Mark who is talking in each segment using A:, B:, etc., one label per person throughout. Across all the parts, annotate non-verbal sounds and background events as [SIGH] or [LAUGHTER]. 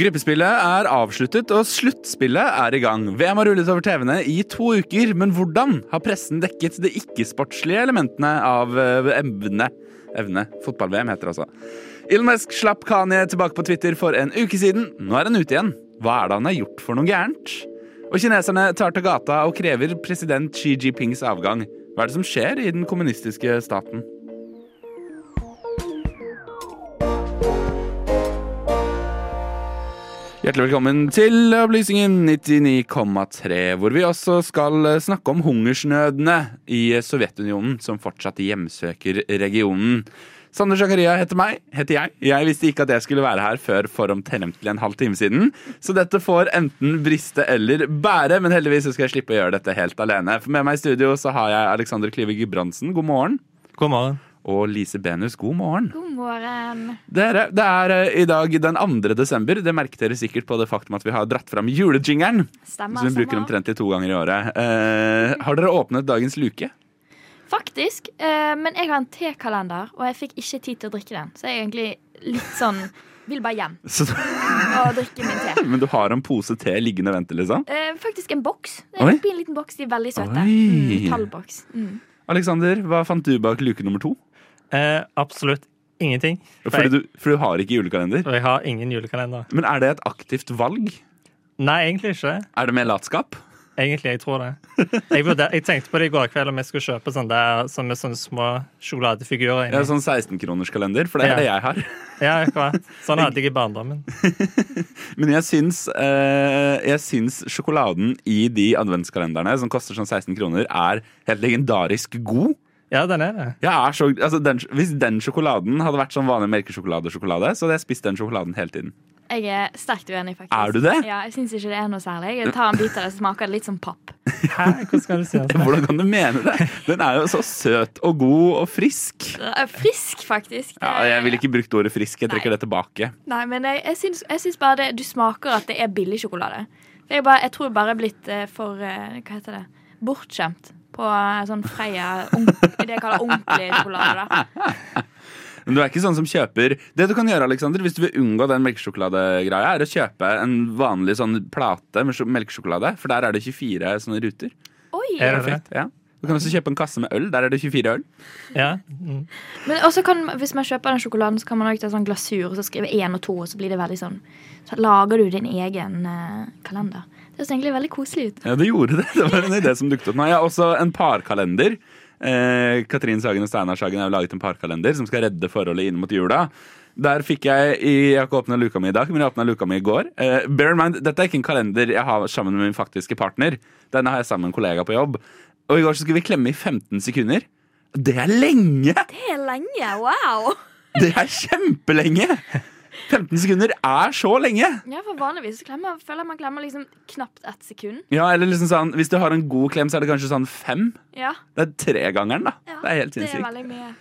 A: Gruppespillet er avsluttet, og sluttspillet er i gang. VM har rullet over TV-ene i to uker, men hvordan har pressen dekket de ikke-sportslige elementene av eh, evne? Evne. Fotball-VM heter det altså. Elon Musk slapp Kanye tilbake på Twitter for en uke siden. Nå er han ute igjen. Hva er det han har gjort for noe gærent? Og kineserne tar til gata og krever president Xi Jinpings avgang. Hva er det som skjer i den kommunistiske staten? Hjertelig velkommen til Opplysningen 99,3, hvor vi også skal snakke om hungersnødene i Sovjetunionen, som fortsatt hjemsøker regionen. Sander Zakaria heter meg, heter jeg. Jeg visste ikke at jeg skulle være her før for omtrentlig en halv time siden, så dette får enten briste eller bære, men heldigvis skal jeg slippe å gjøre dette helt alene. For med meg i studio så har jeg Alexander Klive Gudbrandsen. God morgen.
B: God morgen.
A: Og Lise Benus, god morgen.
C: God morgen.
A: Dere, det er eh, i dag den 2. desember. Det merket dere sikkert på det faktum at vi har dratt fram julejingeren.
C: Stemmer.
A: Som vi bruker
C: stemmer.
A: omtrent to ganger i året. Eh, har dere åpnet dagens luke?
C: Faktisk. Eh, men jeg har en tekalender, og jeg fikk ikke tid til å drikke den. Så jeg er egentlig litt sånn Vil bare hjem
A: Så,
C: og drikke min te. [LAUGHS]
A: men du har en pose te liggende og venter, liksom?
C: Eh, faktisk en boks. Det er en liten boks. De er veldig søte. Mm, Tallboks. Mm.
A: Alexander, hva fant du bak luke nummer to?
B: Eh, absolutt ingenting. For
A: Fordi du, for du har ikke julekalender.
B: og jeg har ingen julekalender.
A: Men er det et aktivt valg?
B: Nei, egentlig ikke.
A: Er det mer latskap?
B: Egentlig, jeg tror det. Jeg, burde, jeg tenkte på det i går kveld om jeg skulle kjøpe sånne, der, sånne, sånne små sjokoladefigurer.
A: Ja,
B: inni.
A: sånn 16-kronerskalender, for det er
B: Ja.
A: det jeg har. [LAUGHS]
B: Ja, akkurat. Sånn hadde jeg i barndommen. [LAUGHS]
A: Men jeg syns, eh, jeg syns sjokoladen i de adventskalenderne, som koster sånn 16 kroner, er helt legendarisk god.
B: Ja, den er det.
A: Jeg er så, altså den, hvis den sjokoladen hadde vært sånn vanlig melkesjokoladesjokolade, så hadde jeg spist den sjokoladen hele tiden.
C: Jeg er sterkt uenig, faktisk.
A: Er du det?
C: Ja, Jeg syns ikke det er noe særlig. Jeg tar en bit av det, så smaker det litt som papp. [LAUGHS]
B: Hæ? Hvordan skal du si det?
A: Hvordan kan du mene det? Den er jo så søt og god og frisk.
C: Er Frisk, faktisk. Det-
A: Ja, jeg ville ikke brukt ordet frisk. Jeg trekker
C: Nei.
A: det tilbake.
C: Nei, men jeg, jeg, syns, jeg syns bare det, du smaker at det er billig sjokolade. Jeg, bare, jeg tror jeg bare er blitt eh, for eh, Hva heter det? Bortskjemt på eh, sånn Freia Det jeg kaller ordentlig sjokolade. da [LAUGHS]
A: Men du er ikke sånn som kjøper Det du kan gjøre, Alexander, hvis du vil unngå den melkesjokoladegreia, er å kjøpe en vanlig sånn plate med sjo- melkesjokolade, for der er det 24 sånne ruter.
C: Oi!
B: Er det?
A: Perfekt, ja. Du kan også kjøpe en kasse med øl. Der er det 24 øl.
B: Ja. Mm.
C: Men også kan, hvis man kjøper den sjokoladen, så kan man også ta sånn glasur og så skrive én og to, og så blir det veldig sånn Så lager du din egen eh, kalender. Det ser egentlig veldig koselig ut.
A: Ja, det gjorde det. Det var en idé som dukket opp nå. Jeg har også en parkalender. Eh, Katrin Sagen og Steinar Sagen har laget en parkalender som skal redde forholdet inn mot jula. Der fikk jeg i, Jeg har ikke åpna luka mi i dag, men jeg åpna luka mi i går. Eh, bear in mind, Dette er ikke en kalender jeg har sammen med min faktiske partner. Denne har jeg sammen med en kollega på jobb. Og i går så skulle vi klemme i 15 sekunder. Det er lenge!
C: Det er lenge! Wow!
A: Det er kjempelenge! 15 sekunder er så lenge!
C: Ja, for vanligvis så klemmer, føler jeg man klemmer liksom knapt ett sekund.
A: Ja, eller liksom sånn, Hvis du har en god klem, så er det kanskje sånn fem.
C: Ja,
A: Det er tregangeren, da.
C: ja.
A: Det er helt sinnssykt.
C: mye.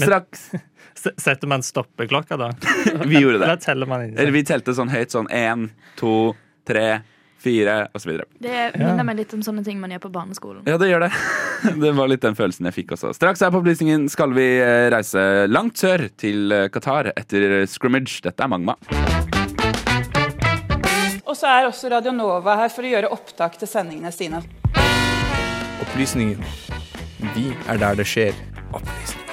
A: Straks [LAUGHS]
B: Setter man stoppeklokka da? [LAUGHS]
A: Vi gjorde det.
B: Eller teller man inn?
A: Eller vi telte sånn høyt sånn én, to, tre, fire osv.
C: Det minner meg litt om sånne ting man gjør på barneskolen.
A: Ja, det gjør det. [LAUGHS] Det var litt den følelsen jeg fikk også. Straks her på opplysningen skal vi eh, reise langt sør til eh, Qatar etter scrimmage. Dette er Magma.
D: Og så er også Radio Nova her for å gjøre opptak til sendingene sine.
E: Opplysningen. Vi er der det skjer. Opplysningen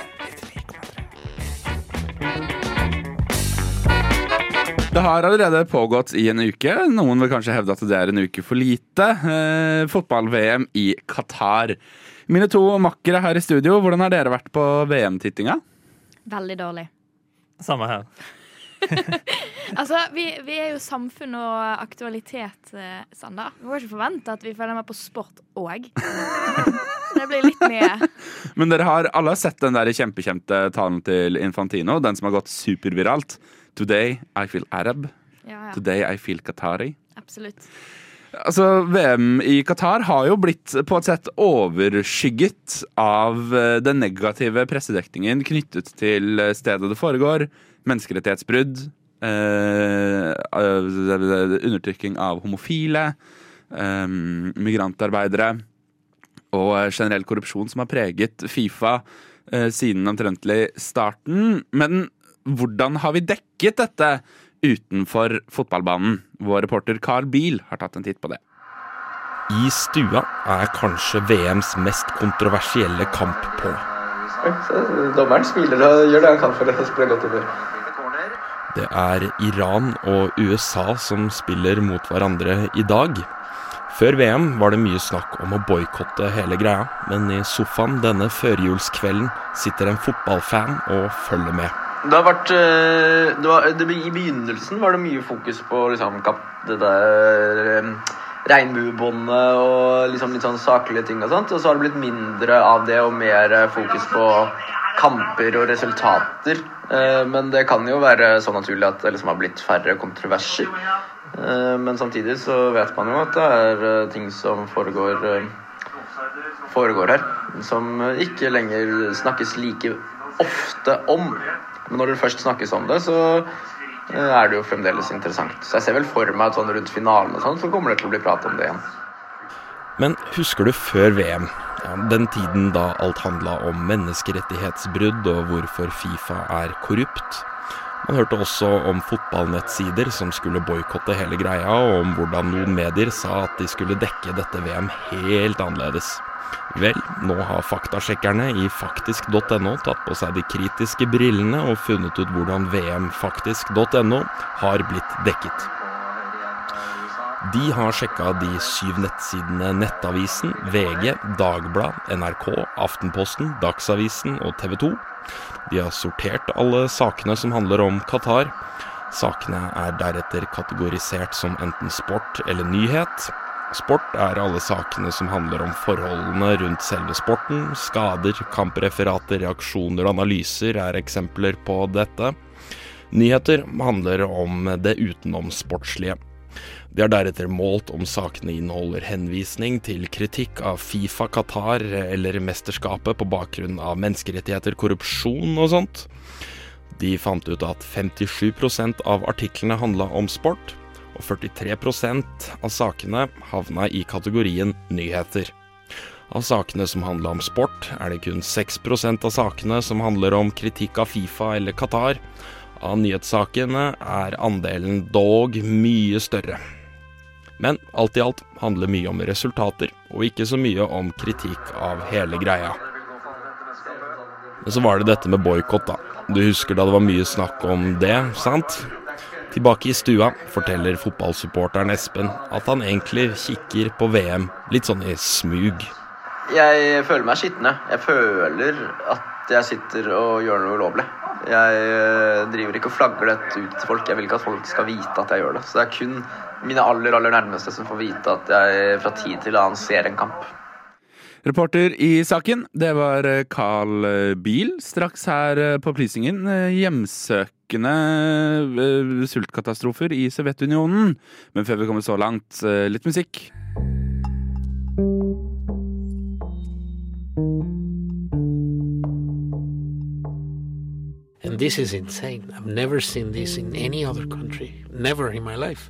A: Det har allerede pågått i en uke. Noen vil kanskje hevde at det er en uke for lite. Eh, Fotball-VM i Qatar. Mine to makkere her i studio, hvordan har dere vært på VM-tittinga?
C: Veldig dårlig.
B: Samme her. [LAUGHS]
C: Altså, vi, vi er jo samfunn og aktualitet, eh, Sander. Vi må ikke forvente at vi følger med på sport òg. [LAUGHS] Det blir litt mye.
A: Men dere har alle har sett den der kjempekjente talen til Infantino, den som har gått superviralt. Today I feel Arab.
C: Ja, ja.
A: Today I feel Qatari.
C: Absolutt.
A: Altså, VM i Qatar har jo blitt på et sett overskygget av eh, den negative pressedekningen knyttet til eh, stedet det foregår, menneskerettighetsbrudd, eh, eh, undertrykking av homofile, eh, migrantarbeidere og generell korrupsjon som har preget Fifa eh, siden omtrentlig starten. Men hvordan har vi dekket dette utenfor fotballbanen. Vår reporter Carl Biel har tatt en titt på det.
F: I stua er kanskje VMs mest kontroversielle kamp på.
G: Dommeren smiler og gjør det han kan for å spille godt humør.
F: Det er Iran og USA som spiller mot hverandre i dag. Før VM var det mye snakk om å boikotte hele greia, men i sofaen denne førjulskvelden sitter en fotballfan og følger med.
G: Det har vært eh, det var, det, I begynnelsen var det mye fokus på liksom, det der eh, regnbuebåndet og liksom litt sånn saklige ting og sånt. Og så har det blitt mindre av det og mer fokus på kamper og resultater. Eh, Men det kan jo være så naturlig at det liksom har blitt færre kontroverser. Men samtidig så vet man jo at det er ting som foregår foregår her, som ikke lenger snakkes like ofte om. Men når det først snakkes om det, så eh, er det jo fremdeles interessant. Så jeg ser vel for meg at sånn rundt finalen og sånn, så kommer det til å bli prat om det igjen.
F: Men husker du før VM? Den tiden da alt handla om menneskerettighetsbrudd og hvorfor Fifa er korrupt. Man hørte også om fotballnettsider som skulle boikotte hele greia, og om hvordan noen medier sa at de skulle dekke dette VM helt annerledes. Vel, nå har faktasjekkerne i faktisk.no tatt på seg de kritiske brillene og funnet ut hvordan vmfaktisk.no har blitt dekket. De har sjekka de syv nettsidene Nettavisen, VG, Dagblad, NRK, Aftenposten, Dagsavisen og TV 2. De har sortert alle sakene som handler om Qatar. Sakene er deretter kategorisert som enten sport eller nyhet. Sport er alle sakene som handler om forholdene rundt selve sporten. Skader, kampreferater, reaksjoner og analyser er eksempler på dette. Nyheter handler om det utenomsportslige. De har deretter målt om sakene inneholder henvisning til kritikk av Fifa, Qatar eller mesterskapet på bakgrunn av menneskerettigheter, korrupsjon og sånt. De fant ut at 57% av artiklene handla om sport, 43% av sakene havna i kategorien nyheter. Av sakene som handla om sport, er det kun 6% av sakene som handler om kritikk av Fifa eller Qatar. Av nyhetssakene er andelen dog mye større. Men alt i alt handler mye om resultater, og ikke så mye om kritikk av hele greia. Men så var det dette med boikott, da. Du husker da det var mye snakk om det, sant? Tilbake i stua forteller fotballsupporteren Espen at han egentlig kikker på VM litt sånn i smug.
G: Jeg føler meg skitne. Jeg føler at jeg sitter og gjør noe ulovlig. Jeg eh, driver ikke og flagger dette ut til folk. Jeg vil ikke at folk skal vite at jeg gjør det. Så det er kun mine aller, aller nærmeste som får vite at jeg fra tid til annen ser en kamp.
A: Reporter i saken, det var eh, Carl eh, Biel. Straks her eh, på Opplysningen eh, hjemsøkende sultkatastrofer i Sovjetunionen. Men før vi kommer så langt, litt musikk.
H: And this is insane. I've never seen this in any other country. Never in my life.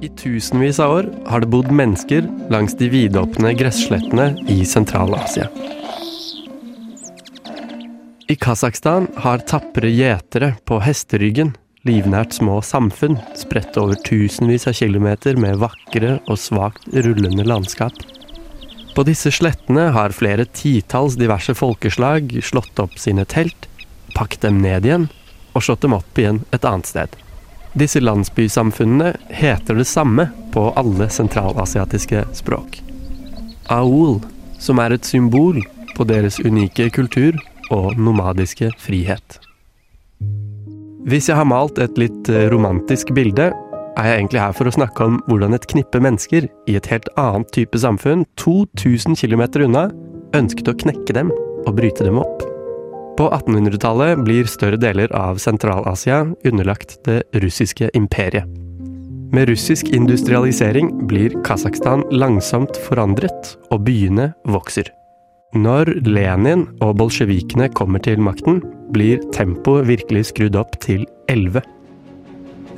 I: I tusenvis av år har det bodd mennesker langs de vidåpne gresslettene i Sentral-Asia. I Kasakhstan har tapre gjetere på hesteryggen livnært små samfunn spredt over tusenvis av kilometer med vakre og svakt rullende landskap. På disse slettene har flere titalls diverse folkeslag slått opp sine telt, pakket dem ned igjen og slått dem opp igjen et annet sted. Disse landsbysamfunnene heter det samme på alle sentralasiatiske språk. Aul, som er et symbol på deres unike kultur og nomadiske frihet. Hvis jeg har malt et litt eh, romantisk bilde, er jeg egentlig her for å snakke om hvordan et knippe mennesker i et helt annet type samfunn, 2000 km unna, ønsket å knekke dem og bryte dem opp. På 1800-tallet blir større deler av Sentral-Asia underlagt det russiske imperiet. Med russisk industrialisering blir Kasakhstan langsomt forandret, og byene vokser. Når Lenin og bolsjevikene kommer til makten, blir tempoet virkelig skrudd opp til 11.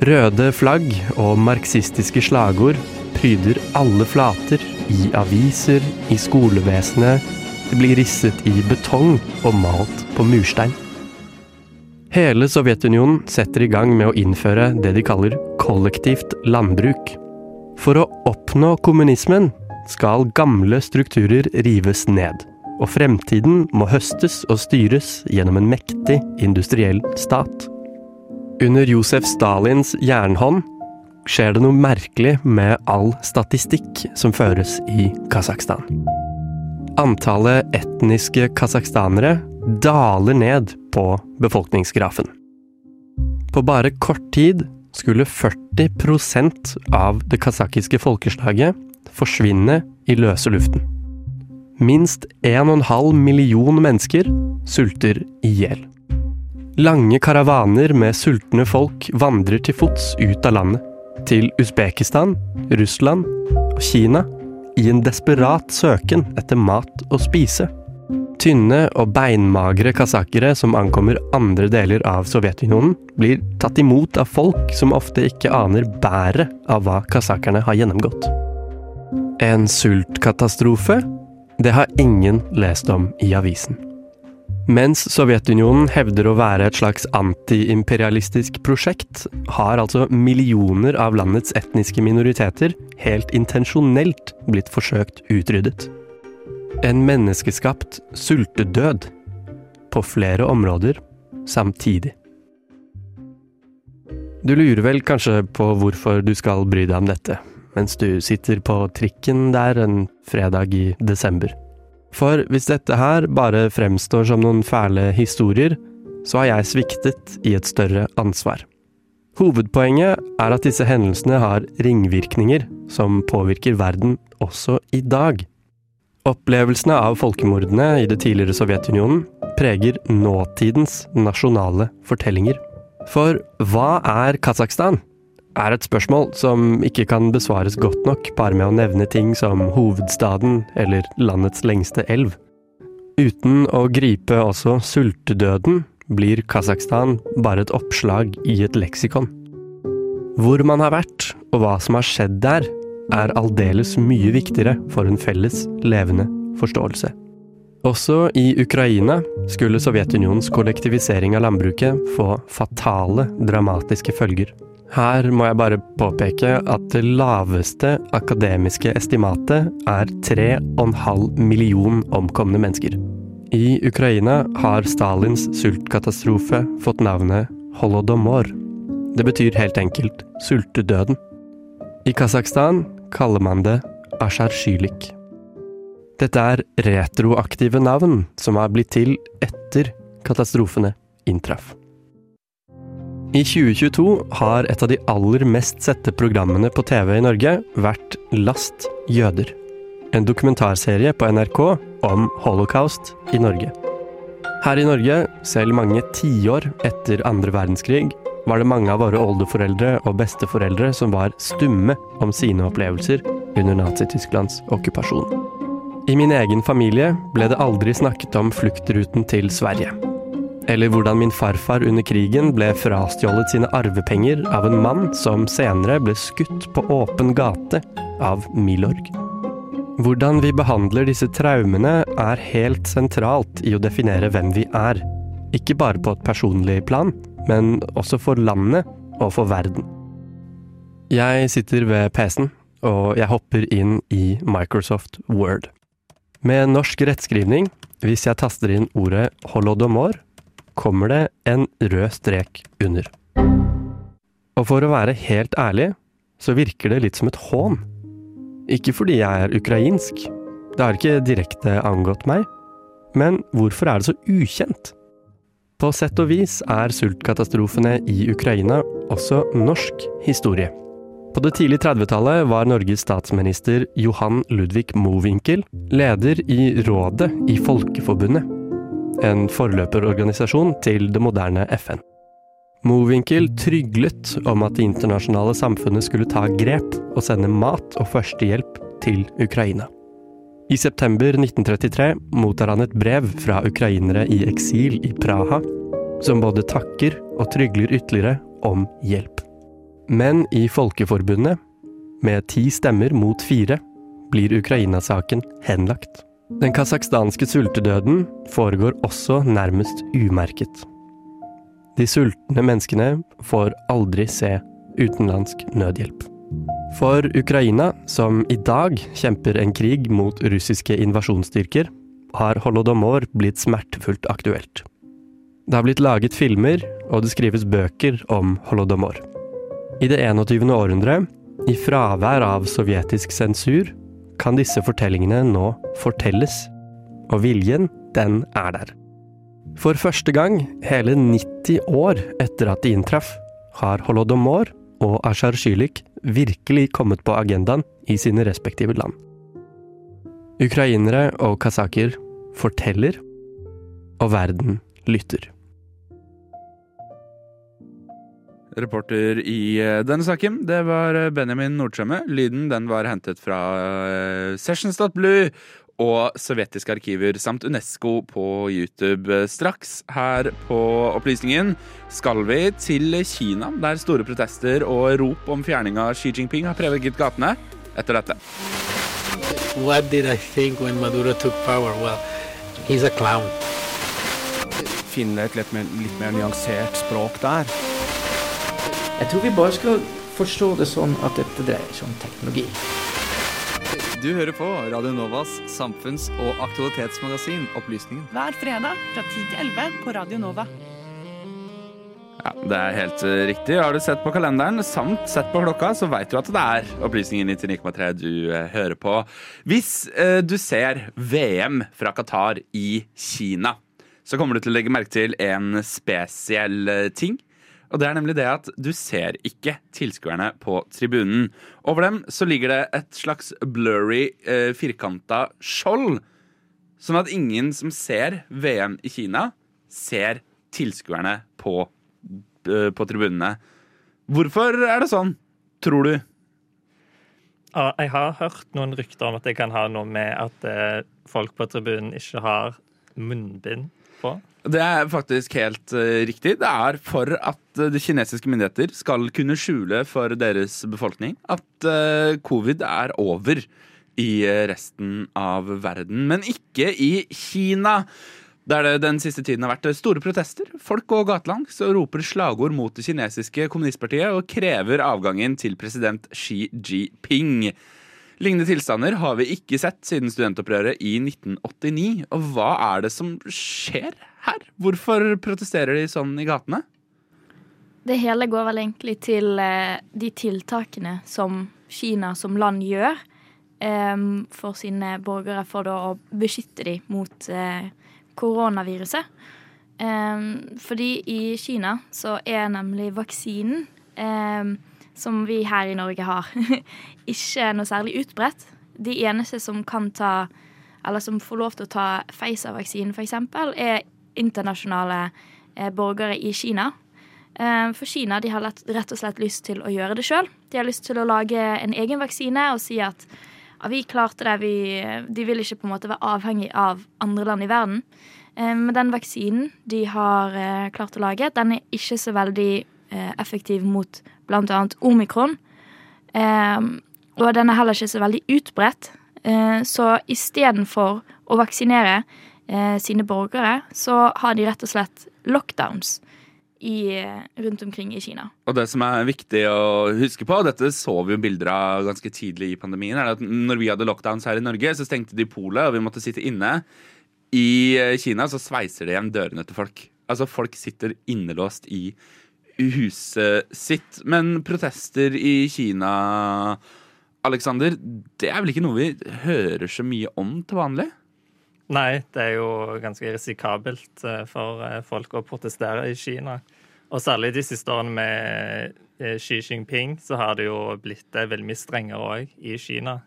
I: Røde flagg og marxistiske slagord pryder alle flater, i aviser, i skolevesenet. Det blir risset i betong og malt på murstein. Hele Sovjetunionen setter i gang med å innføre det de kaller kollektivt landbruk. For å oppnå kommunismen skal gamle strukturer rives ned, og fremtiden må høstes og styres gjennom en mektig industriell stat. Under Josef Stalins jernhånd skjer det noe merkelig med all statistikk som føres i Kasakhstan. Antallet etniske kasakhstanere daler ned på befolkningsgrafen. På bare kort tid skulle 40% av det kasakhiske folkeslaget forsvinne i løse luften. Minst 1,5 million mennesker sulter i hjel. Lange karavaner med sultne folk vandrer til fots ut av landet. Til Usbekistan, Russland og Kina i en desperat søken etter mat å spise. Tynne og beinmagre kasakkere som ankommer andre deler av Sovjetunionen, blir tatt imot av folk som ofte ikke aner bæret av hva kasakkerne har gjennomgått. En sultkatastrofe? Det har ingen lest om i avisen. Mens Sovjetunionen hevder å være et slags antiimperialistisk prosjekt, har altså millioner av landets etniske minoriteter helt intensjonelt blitt forsøkt utryddet. En menneskeskapt sultedød på flere områder samtidig. Du lurer vel kanskje på hvorfor du skal bry deg om dette, mens du sitter på trikken der en fredag i desember. For hvis dette her bare fremstår som noen fæle historier, så har jeg sviktet i et større ansvar. Hovedpoenget er at disse hendelsene har ringvirkninger som påvirker verden også i dag. Opplevelsene av folkemordene i det tidligere Sovjetunionen preger nåtidens nasjonale fortellinger. For hva er Kasakhstan? Er et spørsmål som ikke kan besvares godt nok bare med å nevne ting som hovedstaden eller landets lengste elv. Uten å gripe også sultedøden blir Kasakhstan bare et oppslag i et leksikon. Hvor man har vært, og hva som har skjedd der, er aldeles mye viktigere for en felles, levende forståelse. Også i Ukraina skulle Sovjetunionens kollektivisering av landbruket få fatale, dramatiske følger. Her må jeg bare påpeke at det laveste akademiske estimatet er 3,5 million omkomne mennesker. I Ukraina har Stalins sultkatastrofe fått navnet holodomor. Det betyr helt enkelt sultedøden. I Kasakhstan kaller man det asjarshylik. Dette er retroaktive navn som har blitt til etter katastrofene inntraff. I 2022 har et av de aller mest sette programmene på TV i Norge vært Last jøder. En dokumentarserie på NRK om holocaust i Norge. Her i Norge, selv mange tiår etter andre verdenskrig, var det mange av våre oldeforeldre og besteforeldre som var stumme om sine opplevelser under Nazi-Tysklands okkupasjon. I min egen familie ble det aldri snakket om fluktruten til Sverige. Eller hvordan min farfar under krigen ble frastjålet sine arvepenger av en mann som senere ble skutt på åpen gate av Milorg. Hvordan vi behandler disse traumene er helt sentralt i å definere hvem vi er. Ikke bare på et personlig plan, men også for landet og for verden. Jeg sitter ved PC-en, og jeg hopper inn i Microsoft Word. Med norsk rettskrivning, hvis jeg taster inn ordet holodomor, kommer det en rød strek under. Og for å være helt ærlig, så virker det litt som et hån. Ikke fordi jeg er ukrainsk, det har ikke direkte angått meg, men hvorfor er det så ukjent? På sett og vis er sultkatastrofene i Ukraina også norsk historie. På det tidlige 30-tallet var Norges statsminister Johan Ludvig Mowinckel leder i Rådet i Folkeforbundet, en forløperorganisasjon til det moderne FN. Mowinckel tryglet om at det internasjonale samfunnet skulle ta grep og sende mat og førstehjelp til Ukraina. I september 1933 mottar han et brev fra ukrainere i eksil i Praha, som både takker og trygler ytterligere om hjelp. Men i Folkeforbundet, med ti stemmer mot fire, blir Ukraina-saken henlagt. Den kasakhstanske sultedøden foregår også nærmest umerket. De sultne menneskene får aldri se utenlandsk nødhjelp. For Ukraina, som i dag kjemper en krig mot russiske invasjonsstyrker, har holodomor blitt smertefullt aktuelt. Det har blitt laget filmer, og det skrives bøker om holodomor. I det 21. århundre, i fravær av sovjetisk sensur, kan disse fortellingene nå fortelles. Og viljen, den er der. For første gang, hele 90 år etter at de inntraff, har holodomor og Ashar Shylik virkelig kommet på agendaen i sine respektive land. Ukrainere og kasaker forteller, og verden lytter.
A: Reporter i eh, denne saken, det var eh, Benjamin Nordstrømme. Lyden den var hentet fra uh, Sessions.blue og sovjetiske arkiver samt Unesco på YouTube. Straks her på Opplysningen skal vi til Kina, der store protester og rop om fjerning av Xi Jinping har preget gatene etter dette.
H: What did I think when Maduro took power? Well, he's a clown.
J: Finne et litt mer, litt mer nyansert språk der.
K: Jeg tror vi bare skal forstå det sånn at dette dreier seg om teknologi.
L: Du hører på Radio Novas samfunns- og aktualitetsmagasin Opplysningen.
M: Hver fredag fra 10 til 11 på Radio Nova.
A: Ja, Det er helt uh, riktig. Har du sett på kalenderen samt sett på klokka, så veit du at det er Opplysningen 99,3 du uh, hører på. Hvis eh, du ser VM fra Qatar i Kina, så kommer du til å legge merke til en spesiell ting. Og det er nemlig det at du ser ikke tilskuerne på tribunen. Over dem så ligger det et slags blurry, eh, firkanta skjold. Sånn at ingen som ser VM i Kina, ser tilskuerne på, eh, på tribunene. Hvorfor er det sånn, tror du?
B: Ja, jeg har hørt noen rykter om at det kan ha noe med at eh, folk på tribunen ikke har munnbind på.
A: Det er faktisk helt uh, riktig. Det er for at uh, de kinesiske myndigheter skal kunne skjule for deres befolkning at uh, covid er over i resten av verden, men ikke i Kina. Der det den siste tiden har vært store protester. Folk går gatelangs og roper slagord mot det kinesiske kommunistpartiet og krever avgangen til president Xi Jinping. Lignende tilstander har vi ikke sett siden studentopprøret i 1989. Og hva er det som skjer her? Hvorfor protesterer de sånn i gatene?
C: Det hele går vel egentlig til eh, de tiltakene som Kina som land gjør eh, for sine borgere for å beskytte dem mot eh, koronaviruset. Eh, fordi i Kina så er nemlig vaksinen eh, som vi her i Norge har, [LAUGHS] ikke noe særlig utbredt. De eneste som kan ta, eller som får lov til å ta Pfizer-vaksinen f.eks., er internasjonale eh, borgere i Kina. Eh, for Kina de har rett og slett lyst til å gjøre det sjøl. De har lyst til å lage en egen vaksine og si at ja, vi klarte det. Vi, de vil ikke på en måte være avhengig av andre land i verden. Eh, men den vaksinen de har klart å lage, den er ikke så veldig effektiv mot bl.a. omikron. og den er heller ikke så veldig utbredt. så istedenfor å vaksinere eh, sine borgere, så har de rett og slett lockdowns i, rundt omkring i Kina.
A: Og det som er viktig å huske på, dette så vi jo bilder av ganske tidlig i pandemien, er at når vi hadde lockdowns her i Norge, så stengte de polet, og vi måtte sitte inne. I eh, Kina så sveiser de igjen dørene til folk. Altså, folk sitter innelåst i huset sitt. Men protester i Kina, Alexander, det er vel ikke noe vi hører så mye om til vanlig?
B: Nei, det er jo ganske risikabelt eh, for eh, folk å protestere i Kina. Og særlig de siste årene med eh, Xi Jinping så har det jo blitt veldig mye strengere òg i Kina.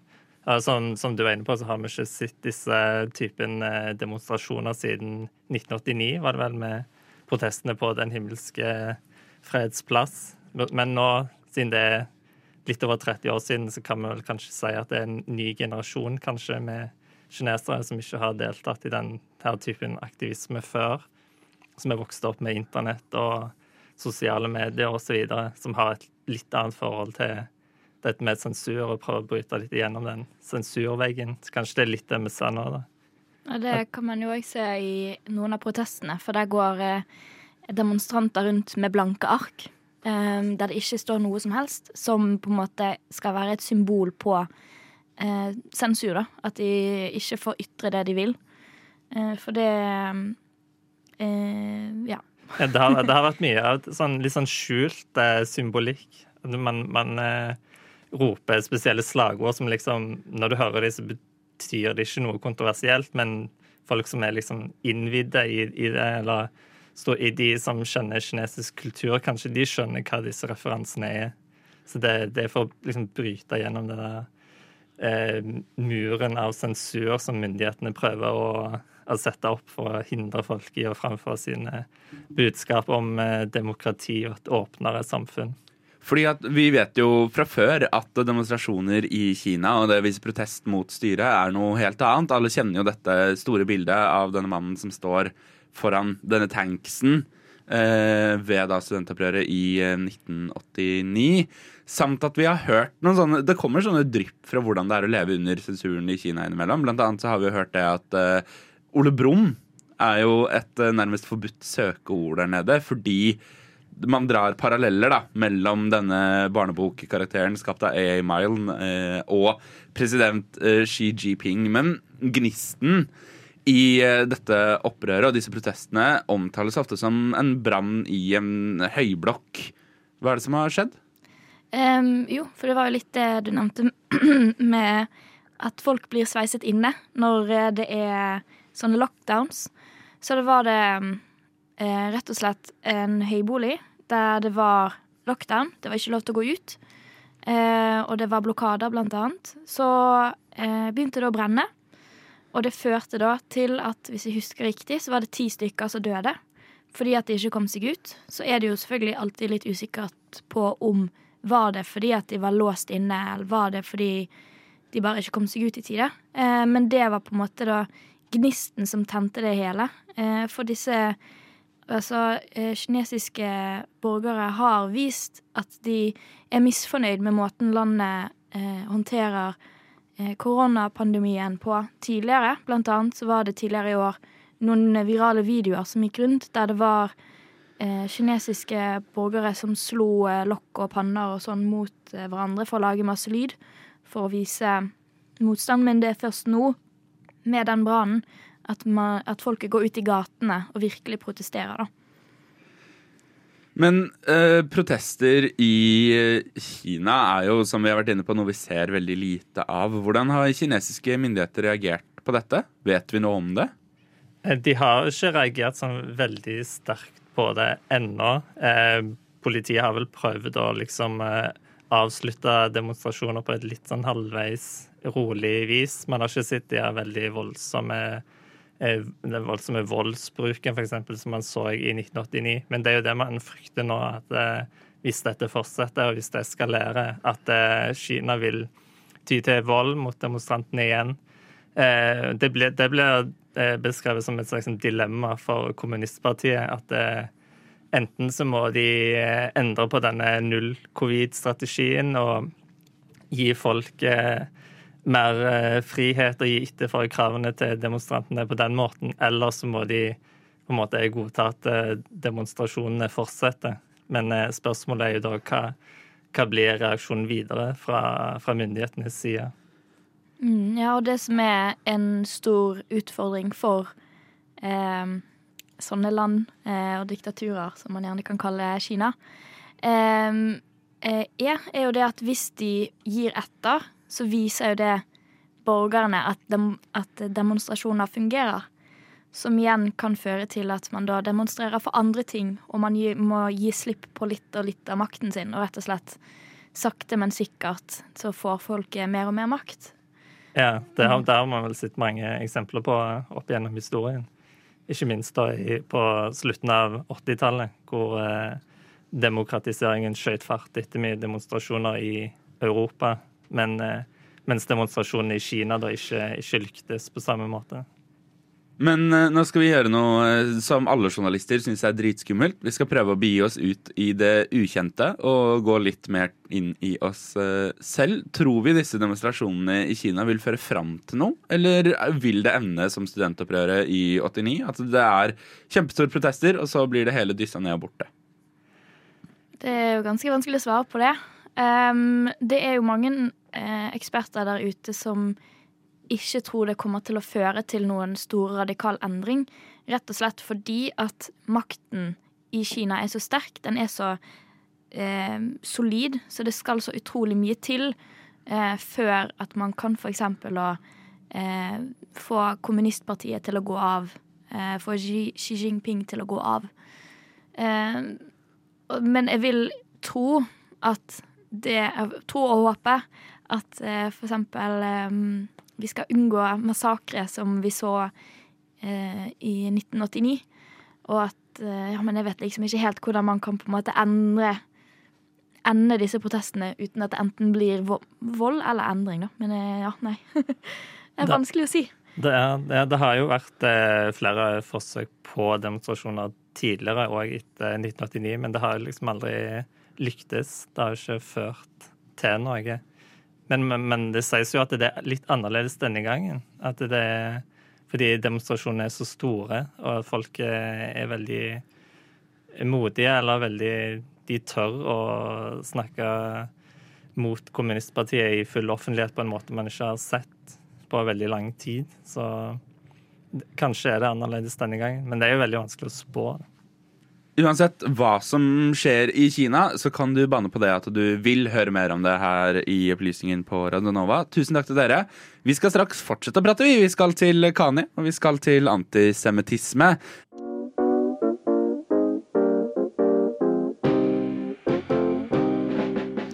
B: Som, som, du var inne på, så har vi ikke sett disse typen demonstrasjoner siden 1989, var det vel, med protestene på Den himmelske fredsplass. Men nå, siden det er litt over 30 år siden, så kan vi vel kanskje si at det er en ny generasjon kanskje med kinesere som ikke har deltatt i den her typen aktivisme før. Som er vokst opp med internett og sosiale medier osv. Som har et litt annet forhold til dette med sensur og prøver å bryte litt igjennom den sensurveggen. Så kanskje det er litt det vi nå, da.
C: Ja, det kan man jo òg se i noen av protestene, for der går eh, demonstranter rundt med blanke ark. eh, der det ikke står noe som helst, som på en måte skal være et symbol på eh, sensur. da. At de ikke får ytre det de vil. Eh, for det eh, Ja.
B: Ja, Det har, det har vært mye av sånn, litt sånn skjult eh, symbolikk. Man, man eh, roper spesielle slagord som liksom Når du hører dem, så betyr det ikke noe kontroversielt, men folk som er liksom innvidde i, i det, eller de som kjenner kinesisk kultur, kanskje de skjønner hva disse referansene er. Så det, det er for å liksom bryte gjennom det der eh, muren av sensur som myndighetene prøver å å sette opp for å hindre folk i å framføre sine budskap om eh, demokrati og et åpnere samfunn.
A: Fordi Vi vet jo fra før at demonstrasjoner i Kina og det viser protest mot styret er noe helt annet. Alle kjenner jo dette store bildet av denne mannen som står foran denne tanksen ved da studentopprøret i eh, 1989. Samt at vi har hørt noen sånne Det kommer sånne drypp fra hvordan det er å leve under sensuren i Kina innimellom. Blant annet så har vi hørt det at eh, Ole Brumm er jo et eh, nærmest forbudt søkeord der nede, fordi man drar paralleller da, mellom denne barnebokkarakteren skapt av A.A. Mile eh, og president eh, Xi Jinping. Men gnisten i eh, dette opprøret og disse protestene omtales ofte som en brann i en høyblokk. Hva er det som har skjedd?
C: Um, jo, for det var jo litt det du nevnte [CLEARS THROAT] med at folk blir sveiset inne når eh, det er sånne lockdowns. Så det var det eh, rett og slett en høybolig der det var lockdown. Det var ikke lov til å gå ut. Og det var blokader, blant annet. Så begynte det å brenne. Og det førte da til at, hvis jeg husker riktig, så var det ti stykker som døde. Fordi at de ikke kom seg ut. Så er det jo selvfølgelig alltid litt usikkert på om var det fordi at de var låst inne, eller var det fordi de bare ikke kom seg ut i tide. Eh, men det var på en måte da gnisten som tente det hele. Eh, for disse altså, eh, kinesiske borgere har vist at de er misfornøyd med måten landet eh, håndterer koronapandemien på tidligere. Blant annet så var det tidligere i år noen virale videoer som gikk rundt, der det var eh, kinesiske borgere som slo eh, lokk og panner og sånn mot eh, hverandre for å lage masse lyd, for å vise motstand. Men det er først nå, med den brannen, at, at folket går ut i gatene og virkelig protesterer, da.
A: Men eh, protester i eh, Kina er jo, som vi har vært inne på, noe vi ser veldig lite av. Hvordan har kinesiske myndigheter reagert på dette? Vet vi noe om det?
B: Eh, De har ikke reagert sånn veldig sterkt på det ennå. Eh, politiet har vel prøvd å liksom eh, avslutte demonstrasjoner på et litt sånn halvveis rolig vis. Man har ikke sett de er veldig voldsomme eh, den voldsomme voldsbruken eksempel, som man så i 1989. Men det er jo det man frykter nå, at eh, hvis dette fortsetter og hvis det eskalerer, at eh, Kina vil ty til vold mot demonstrantene igjen. Eh, det blir, det blir eh, beskrevet som et slags dilemma for kommunistpartiet. At eh, enten så må de eh, endre på denne null-covid-strategien og gi folk eh, mer eh, frihet og gi etter for kravene til demonstrantene på den måten, eller så må de på en måte godta at eh, demonstrasjonene fortsetter. Men eh, spørsmålet er jo da hva, hva blir reaksjonen videre fra, fra myndighetenes side?
C: Mm, ja, og det som er en stor utfordring for sånne land og diktaturer, som man gjerne kan kalle Kina, er, er jo det at hvis de gir etter, så viser jo det borgerne at, dem, at demonstrasjoner fungerer. Som igjen kan føre til at man da demonstrerer for andre ting, og man gi, må gi slipp på litt og litt av makten sin, og rett og slett sakte, men sikkert så får folk mer og mer makt.
B: Ja, det har, det har man vel sett mange eksempler på opp gjennom historien. Ikke minst da i, på slutten av 80-tallet, hvor eh, demokratiseringen skjøt fart etter mye demonstrasjoner i Europa, men, eh, mens demonstrasjonene i Kina da ikke, ikke lyktes på samme måte.
A: Men eh, nå skal vi gjøre noe eh, som alle journalister syns er dritskummelt. Vi skal prøve å begi oss ut i det ukjente og gå litt mer inn i oss selv. Tror vi disse demonstrasjonene i Kina vil føre fram til noe, eller vil det ende som studentopprøret i 89? At det er kjempestore protester, og så blir det hele dyssa ned og borte?
C: Det er jo ganske vanskelig å svare på det. Um, det er jo mange eh, eksperter der ute som ikke tror det kommer til å føre til noen stor radikal endring. Rett og slett fordi at makten i Kina er så sterk. Den er så eh, solid, så det skal så utrolig mye til eh, før at man kan eksempel å eh, få kommunistpartiet til å gå av. Eh, få Xi, Xi Jinping til å gå av. Men jeg vil tro at det Jeg tror og håper at eh, for eksempel vi skal unngå massakre som vi så eh, i 1989. Og at eh, Ja, men jeg vet liksom ikke helt hvordan man kan på en måte endre ende disse protestene uten at det enten blir vold eller endring, da. Men eh, ja, nei. [LAUGHS] det er vanskelig å si.
B: Det, er, det, det har jo vært eh, flere forsøk på demonstrasjoner tidligere òg etter 1989, men det har liksom aldri lyktes. Det har jo ikke ført til noe. Men, men, men, det sies jo at det er litt annerledes denne gangen. At det er fordi demonstrasjonene er så store, og at folk er veldig modige, eller veldig De tør å snakke mot kommunistpartiet i full offentlighet på en måte man ikke har sett på veldig lang tid. Så kanskje er det annerledes denne gangen, men det er jo veldig vanskelig å spå. det.
A: Uansett hva som skjer i Kina, så kan du banne på det at du vil høre mer om det her i Opplysningen på Radionova. Tusen takk til dere. Vi skal straks fortsette å prate, vi. Vi skal til Kani, og vi skal til antisemittisme.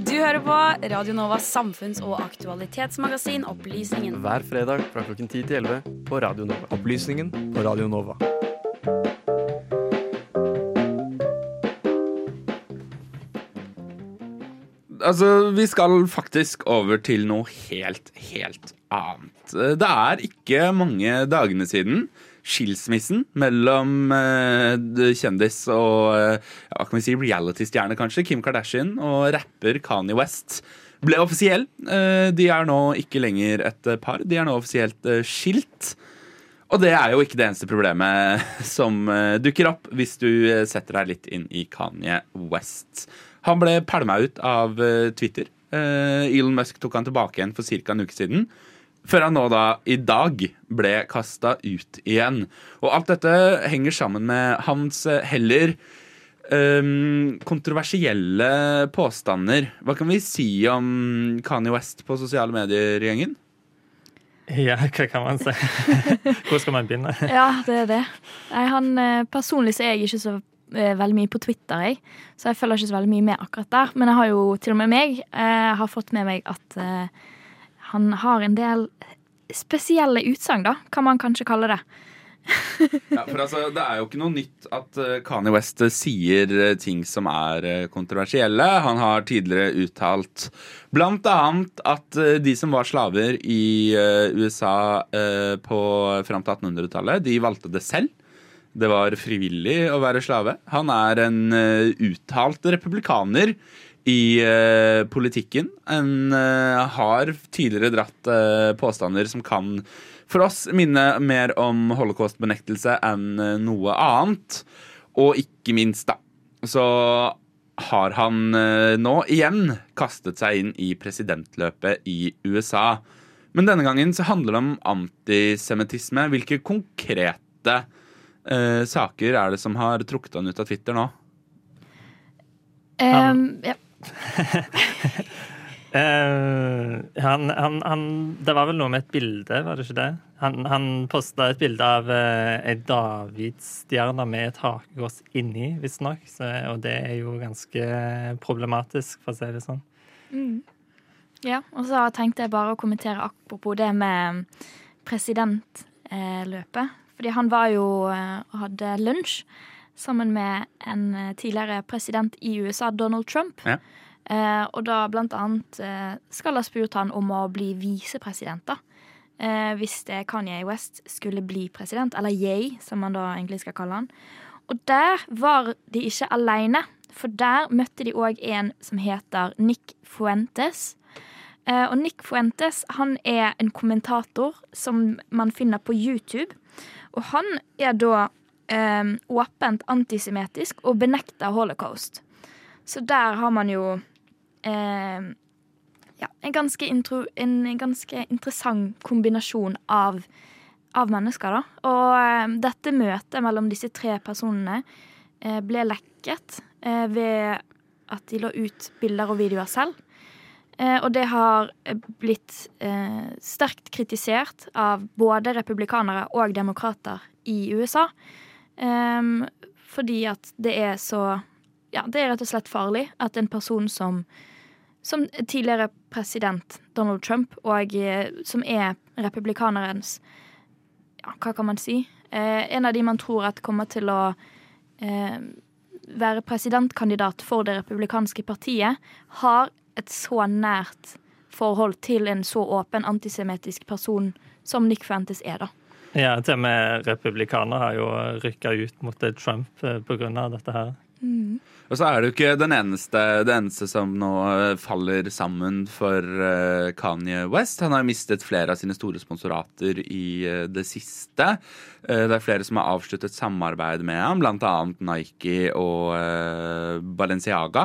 N: Du hører på Radionovas samfunns- og aktualitetsmagasin Opplysningen.
I: Hver fredag fra klokken 10 til 11 på Radio Nova.
E: Opplysningen på Radio Nova.
A: Altså, vi skal faktisk over til noe helt, helt annet. Det er ikke mange dagene siden skilsmissen mellom uh, kjendis og uh, hva kan vi si, reality-stjerne, kanskje, Kim Kardashian og rapper Kanye West ble offisiell. Uh, de er nå ikke lenger et par, de er nå offisielt skilt. Og det er jo ikke det eneste problemet [LAUGHS] som dukker opp hvis du setter deg litt inn i Kanye West. Han ble pælma ut av uh, Twitter. Uh, Elon Musk tok han tilbake igjen for ca. en uke siden. Før han nå da i dag ble kasta ut igjen. Og alt dette henger sammen med hans eh, heller um, kontroversielle påstander. Hva kan vi si om Kanye West på sosiale medier-gjengen?
B: Ja, hva kan man si? [LAUGHS] Hvor skal man begynne?
C: ja, det er det. Nei, han, personlig så er jeg ikke så Eh, veldig mye på Twitter, jeg. Så jeg følger ikke så veldig mye med akkurat der. Men jeg har jo til og med meg eh, har fått med meg at eh, han har en del spesielle utsagn, da, kan man kanskje kalle det.
A: ja, for altså, Det er jo ikke noe nytt at uh, Kanye West uh, sier ting som er kontroversielle. Han har tidligere uttalt bl.a. at de som var slaver i USA på fram til 1800-tallet, de valgte det selv det var frivillig å være slave. Han er en uh, uttalt republikaner i uh, politikken. En uh, har tidligere dratt påstander som kan for oss minne mer om holocaust-benektelse enn noe annet. Og ikke minst, da, så har han nå igjen kastet seg inn i presidentløpet i USA. Men denne gangen så handler det om antisemittisme. Hvilke konkrete eh, saker er det som har trukket han ut av Twitter nå?
C: Um, ja.
B: uh, [LAUGHS] han, han, han, Det var vel noe med et bilde, var det ikke det? Han, han posta et bilde av uh, ei davidsstjerne med et hakekors inni, visstnok. Og det er jo ganske problematisk, for å si det sånn.
C: Mm. Ja, og så tenkte jeg bare å kommentere apropos det med presidentløpet. Fordi han var jo og eh, hadde lunsj sammen med en eh, tidligere president i USA, Donald Trump.
A: Ja.
C: Eh, og da blant annet eh, skal ha spurt han om å bli visepresident, da. Eh, hvis det Kanye West skulle bli president, eller Yay, som man da egentlig skal kalle han. Og der var de ikke aleine, for der møtte de òg en som heter Nick Fuentes. Eh, og Nick Fuentes han er en kommentator som man finner på YouTube. Og han er da eh, åpent antisemittisk og benekter holocaust. Så der har man jo eh, ja, en, ganske intro, en ganske interessant kombinasjon av, av mennesker, da. Og eh, dette møtet mellom disse tre personene eh, ble lekket eh, ved at de la ut bilder og videoer selv. Eh, og det har blitt eh, sterkt kritisert av både republikanere og demokrater i USA. Ehm, fordi at det er så Ja, det er rett og slett farlig at en person som som tidligere president Donald Trump, og eh, som er republikanerens Ja, hva kan man si? Eh, en av de man tror at kommer til å eh, være presidentkandidat for det republikanske partiet, har et så nært forhold til en så åpen antisemittisk person som Nick Fuentes er, da.
B: Ja, til og med republikanere har jo rykka ut mot Trump pga. dette her.
C: Mm.
A: Og så er det jo ikke den eneste, det eneste som nå eh, faller sammen for eh, Kanye West. Han har mistet flere av sine store sponsorater i eh, det siste. Det er flere som har avsluttet samarbeid med ham, bl.a. Nike og Balenciaga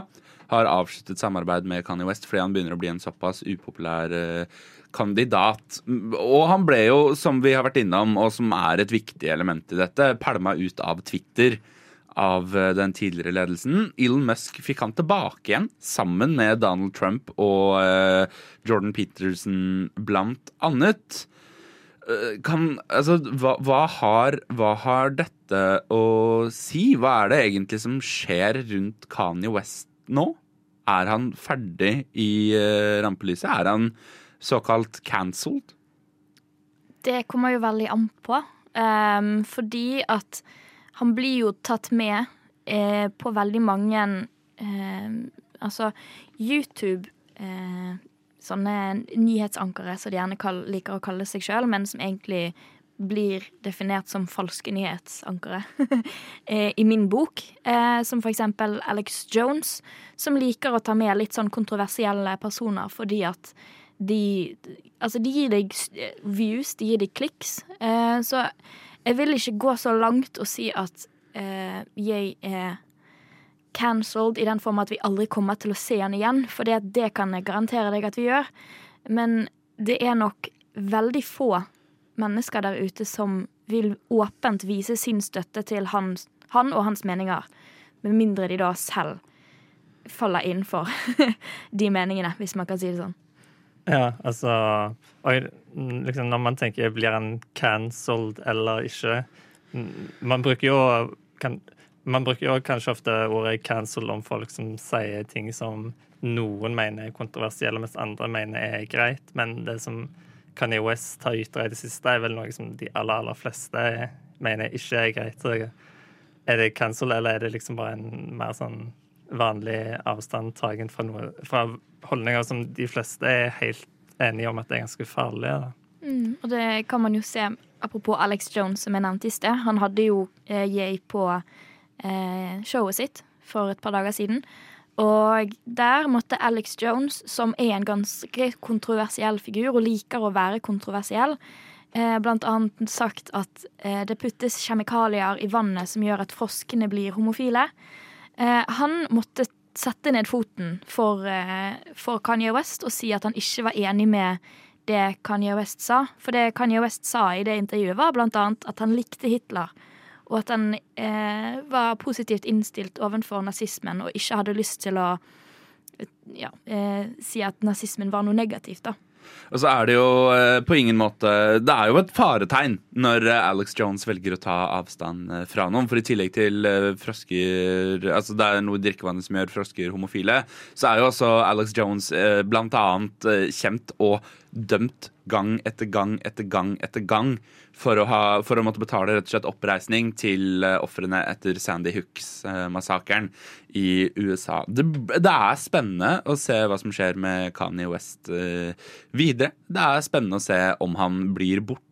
A: har avsluttet samarbeid med Kanye West fordi han begynner å bli en såpass upopulær kandidat. Og han ble jo, som vi har vært innom, og som er et viktig element i dette, pælma ut av Twitter av eh, den tidligere ledelsen. Elon Musk fikk han tilbake igjen, sammen med Donald Trump og uh, Jordan Peterson, blant annet. Kan, altså, hva, hva, har, hva, har, dette å si? Hva er det egentlig som skjer rundt Kanye West nå? Er han ferdig i uh, rampelyset? Er han såkalt cancelled?
C: Det kommer jo veldig an på. Um, fordi at han blir jo tatt med eh, på veldig mange eh, Altså YouTube eh, Sånne nyhetsankere som de gjerne liker å kalle seg sjøl, men som egentlig blir definert som falske nyhetsankere [LAUGHS] eh, i min bok. Eh, som for eksempel Alex Jones, som liker å ta med litt sånn kontroversielle personer fordi at de Altså, de gir deg views, de gir deg kliks. Eh, så jeg vil ikke gå så langt og si at eh, jeg er cancelled i den form at vi aldri kommer til å se han igjen, for det kan jeg garantere deg at vi gjør. Men det er nok veldig få mennesker der ute som vil åpent vise sin støtte til han, han og hans meninger, med mindre de da selv faller innenfor [LAUGHS] de meningene, hvis man kan si det sånn.
B: Ja, altså og liksom Når man tenker blir han cancelled eller ikke Man bruker jo kan, man bruker jo kanskje ofte ordet 'cancel' om folk som sier ting som noen mener er kontroversielle, mens andre mener er greit. Men det som Kanye West har ytra i det siste, er vel noe som de aller, aller fleste mener ikke er greit. Er det cancel, eller er det liksom bare en mer sånn vanlig avstandtagen fra, noe, fra holdninger som de fleste er helt enige om at det er ganske farlig?
C: Mm, og det kan man jo se Apropos Alex Jones, som jeg nevnte i sted. Han hadde jo eh, Yay på eh, showet sitt for et par dager siden. Og der måtte Alex Jones, som er en ganske kontroversiell figur og liker å være kontroversiell, eh, blant annet sagt at eh, det puttes kjemikalier i vannet som gjør at froskene blir homofile. Eh, han måtte sette ned foten for, for, Kanye West og si at han ikke var enig med det Kanye West sa. For det Kanye West sa i det intervjuet, var blant annet at han likte Hitler. Og at han eh, var positivt innstilt overfor nazismen og ikke hadde lyst til å ja, eh, si at nazismen var noe negativt. da.
A: Og så er det jo eh, på ingen måte Det er jo et faretegn når eh, Alex Jones velger å ta avstand eh, fra noen. For i tillegg til frosker Altså det er noe i drikkevannet som gjør frosker homofile, så er jo også Alex Jones blant annet kjent og dømt gang etter gang etter gang etter gang for å, ha, for å måtte betale rett og slett oppreisning til uh, ofrene etter Sandy Hooks-massakren i USA. Det, det, er spennende å se hva som skjer med Kanye West uh, videre. Det er spennende å se om han blir borte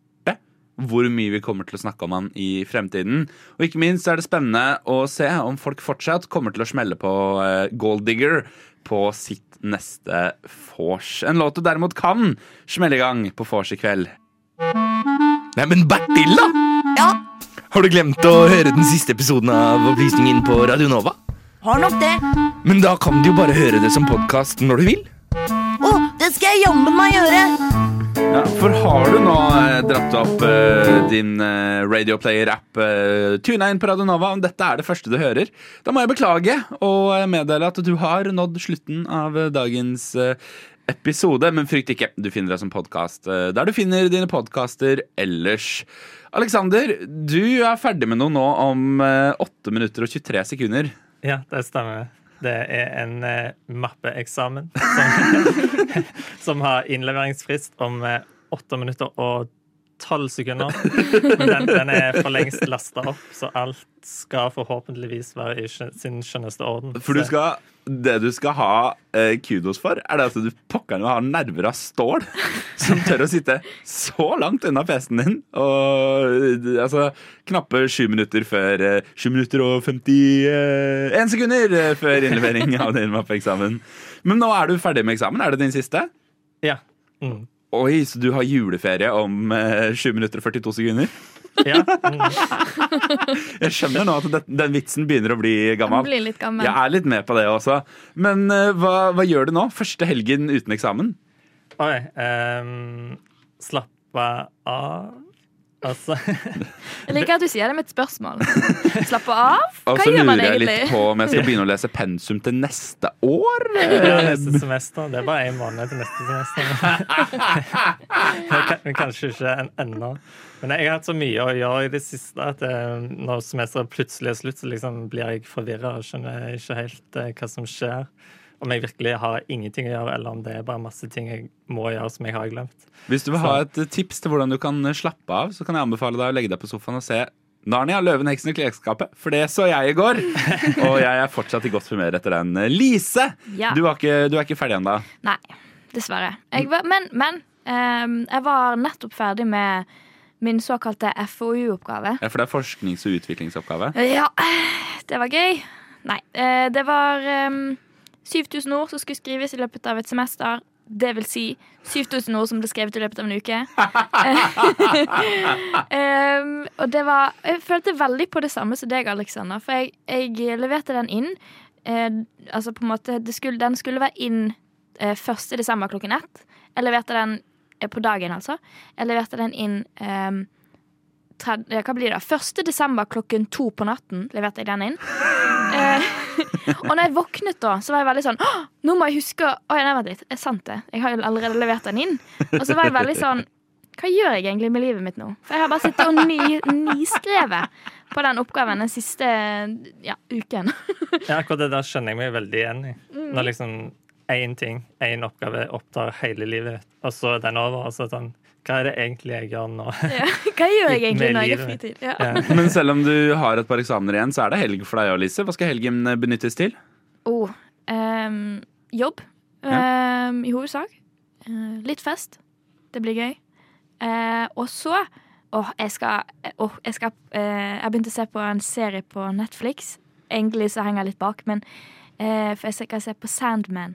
A: hvor mye vi kommer til å snakke om han i fremtiden. Og ikke minst er det spennende å se om folk fortsatt kommer til å smelle på uh, Gold Digger på sitt neste vors. En låt du derimot kan smelle i gang på vors i kveld.
O: Nei, men Bertil, da!
P: Ja?
O: Har du glemt å høre den siste episoden av Opplysningen på Radio Nova?
P: Har nok det.
O: Men da kan du jo bare høre det som podkast når du vil.
P: Å, det skal jeg jammen meg gjøre!
A: Ja, for har du nå eh, dratt opp eh, din eh, Radioplayer-app, eh, tuna inn på Radio Nova, om dette er det første du hører, da må jeg beklage og eh, meddele at du har nådd slutten av eh, dagens eh, episode. Men frykt ikke, du finner det som podkast der du finner dine podkaster ellers. Alexander, du er ferdig med noe nå om eh, 8 minutter og 23 sekunder.
B: Ja, det stemmer. Det er en eh, mappeeksamen som, [LAUGHS] som har innleveringsfrist om eh, åtte minutter og tolv sekunder. Men den, den er for lengst lasta opp, så alt skal forhåpentligvis være i sin skjønneste orden.
A: For du skal, det du skal ha eh, kudos for, er det at du pokker meg har nerver av stål [LAUGHS] som tør å sitte så langt unna PC-en din. Og eh, altså knappe sju minutter før eh, Sju minutter og 51 sekunder før innlevering av din mappeeksamen. Men nå er du ferdig med eksamen. Er det din siste?
B: Ja. Mm.
A: Oi, så du har juleferie om eh, 7 minutter og 42 sekunder?
B: Ja. Mm. [LAUGHS]
A: Jeg skjønner nå at den, den vitsen begynner å bli gammel.
C: Den blir litt gammel.
A: Jeg er litt med på det også. Men eh, hva, hva gjør du nå? Første helgen uten eksamen?
B: Oi. ehm, slappe av Altså
C: Jeg liker at du sier det med et spørsmål. Slappe av? Hva
A: altså,
C: gjør man
A: lurer jeg
C: egentlig?
A: litt på om jeg skal begynne å lese pensum til neste år.
B: Ja, neste semester. Det er bare én måned til neste semester. Men Kanskje ikke en, ennå. Men jeg har hatt så mye å gjøre i det siste at eh, når semesteret plutselig er slutt, så liksom blir jeg forvirra og skjønner ikke helt eh, hva som skjer. Om jeg virkelig har ingenting å gjøre, eller om det er bare masse ting jeg må gjøre som jeg har glemt.
A: Hvis du vil ha et eh, tips til hvordan du kan eh, slappe av, så kan jeg anbefale deg å legge deg på sofaen og se Narnia, løven, heksen i klesskapet. For det så jeg i går. [LAUGHS] Og jeg er fortsatt i godt humør etter den. Eh, Lise,
C: Ja.
A: du, er ikke, du er ikke ferdig ennå.
C: Nei, dessverre. Jeg var, men men um, jeg var nettopp ferdig med min såkalte FoU-oppgave.
A: Ja, For det er forsknings- og utviklingsoppgave.
C: Ja, det var gøy. Nei, det var ehm, 7000 ord som skulle skrives i løpet av et semester. Det vil si 7000 ord som ble skrevet i løpet av en uke. um, [LAUGHS] og det var Jeg følte veldig på det samme som deg, Alexander. For jeg, jeg, leverte den inn. Uh, altså på en måte skulle, Den skulle være inn eh, uh, 1. desember klokken ett. Jeg leverte den eh, på dagen, altså. Jeg leverte den inn um, 30, hva blir det? 1. desember klokken to på natten leverte jeg den inn. Eh, [LAUGHS] og når jeg våknet da, så var jeg veldig sånn Nå må jeg huske Oi, nei, vent litt. Jeg sant det. Jeg har jo allerede levert den inn. Og så var jeg veldig sånn Hva gjør jeg egentlig med livet mitt nå? For jeg har bare sittet og ny, nyskrevet på den oppgaven den siste ja, uken. [LAUGHS]
B: ja, akkurat det der skjønner jeg meg veldig igjen i.
C: Mm.
B: Når liksom én ting, én oppgave, opptar hele livet, og så er den over. og så er den sånn hva er det egentlig jeg gjør nå? [LAUGHS]
C: Ja, hva gjør jeg egentlig når jeg har fritid?
B: Ja.
C: Ja. [LAUGHS]
A: Men selv om du har et par eksamener igjen, så er det helg for deg òg, Lise. Hva skal helgen eh, benyttes til?
C: Oh, um, jobb, Um, i hovedsak. Uh, litt fest. Det blir gøy. Uh, og så Åh, jeg skal, oh, jeg, skal uh, jeg begynte å se på en serie på Netflix. Egentlig så henger jeg litt bak, men eh, For jeg skal se på Sandman.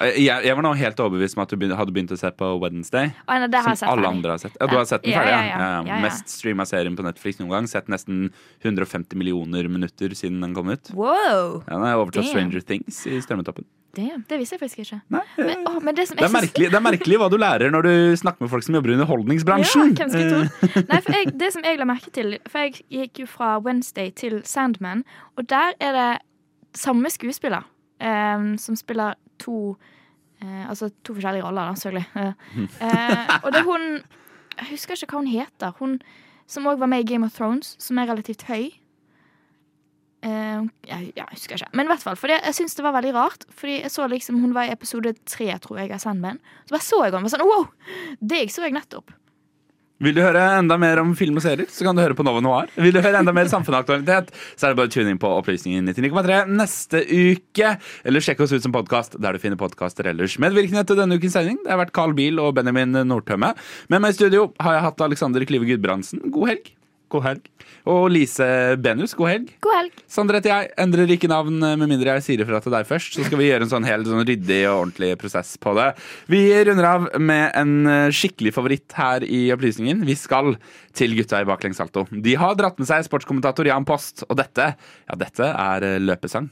A: Eh, Jeg, jeg var nå helt overbevist om at du begyn- hadde begynt å se på Wednesday.
C: Oh, nei, det har
A: som
C: sett
A: alle
C: ferdig.
A: andre har sett. Ja, du har sett den ferdig?
C: ja, ja.
A: Mest streama serien på Netflix noen gang. Sett nesten 150 millioner minutter siden den kom ut.
C: Wow!
A: Ja, den har overtatt. Stranger Things i strømmetoppen.
C: Damn, det visste jeg faktisk ikke. Men, åh, men det, som
A: Det er, merkelig, det er merkelig hva du lærer når du snakker med folk som jobber i underholdningsbransjen.
C: Ja, hvem skulle? [LAUGHS] Nei, for jeg, det som jeg la merke til For jeg gikk jo fra Wednesday til Sandman, og der er det samme skuespiller um, som spiller to eh, Altså to forskjellige roller, da, selvfølgelig. [LAUGHS] Eh, og det er hun Jeg husker ikke hva hun heter. Hun som òg var med i Game of Thrones, som er relativt høy. Eh, jeg, ja, jeg husker ikke. Men i hvert fall, fordi jeg syns det var veldig rart. Fordi jeg så liksom, Hun var i episode tre, tror jeg, av Sandman. Så bare så jeg henne og var sånn wow! Deg så jeg nettopp.
A: Vil du høre enda mer om film og serier, så kan du høre på Nova Noir. Vil du høre enda mer samfunnsaktualitet, så er det bare å tune inn på Opplysningen 99,3 neste uke. Eller sjekk oss ut som podkast der du finner podkaster ellers. Medvirkende til denne ukens sending det har vært Carl Biel og Benjamin Nordtømme. Med meg i studio har jeg hatt Alexander Klive Gudbrandsen. God helg.
B: God helg.
A: Og Lise Benus. God helg.
C: God helg.
A: Sondre heter jeg. Endrer ikke navn med mindre jeg sier ifra til deg først. Så skal vi gjøre en sånn helt sånn ryddig og ordentlig prosess på det. Vi runder av med en eh, skikkelig favoritt her i Opplysningen. Vi skal til gutta i baklengssalto. De har dratt med seg sportskommentator Jan Post, og dette, ja, dette er eh, løpesang.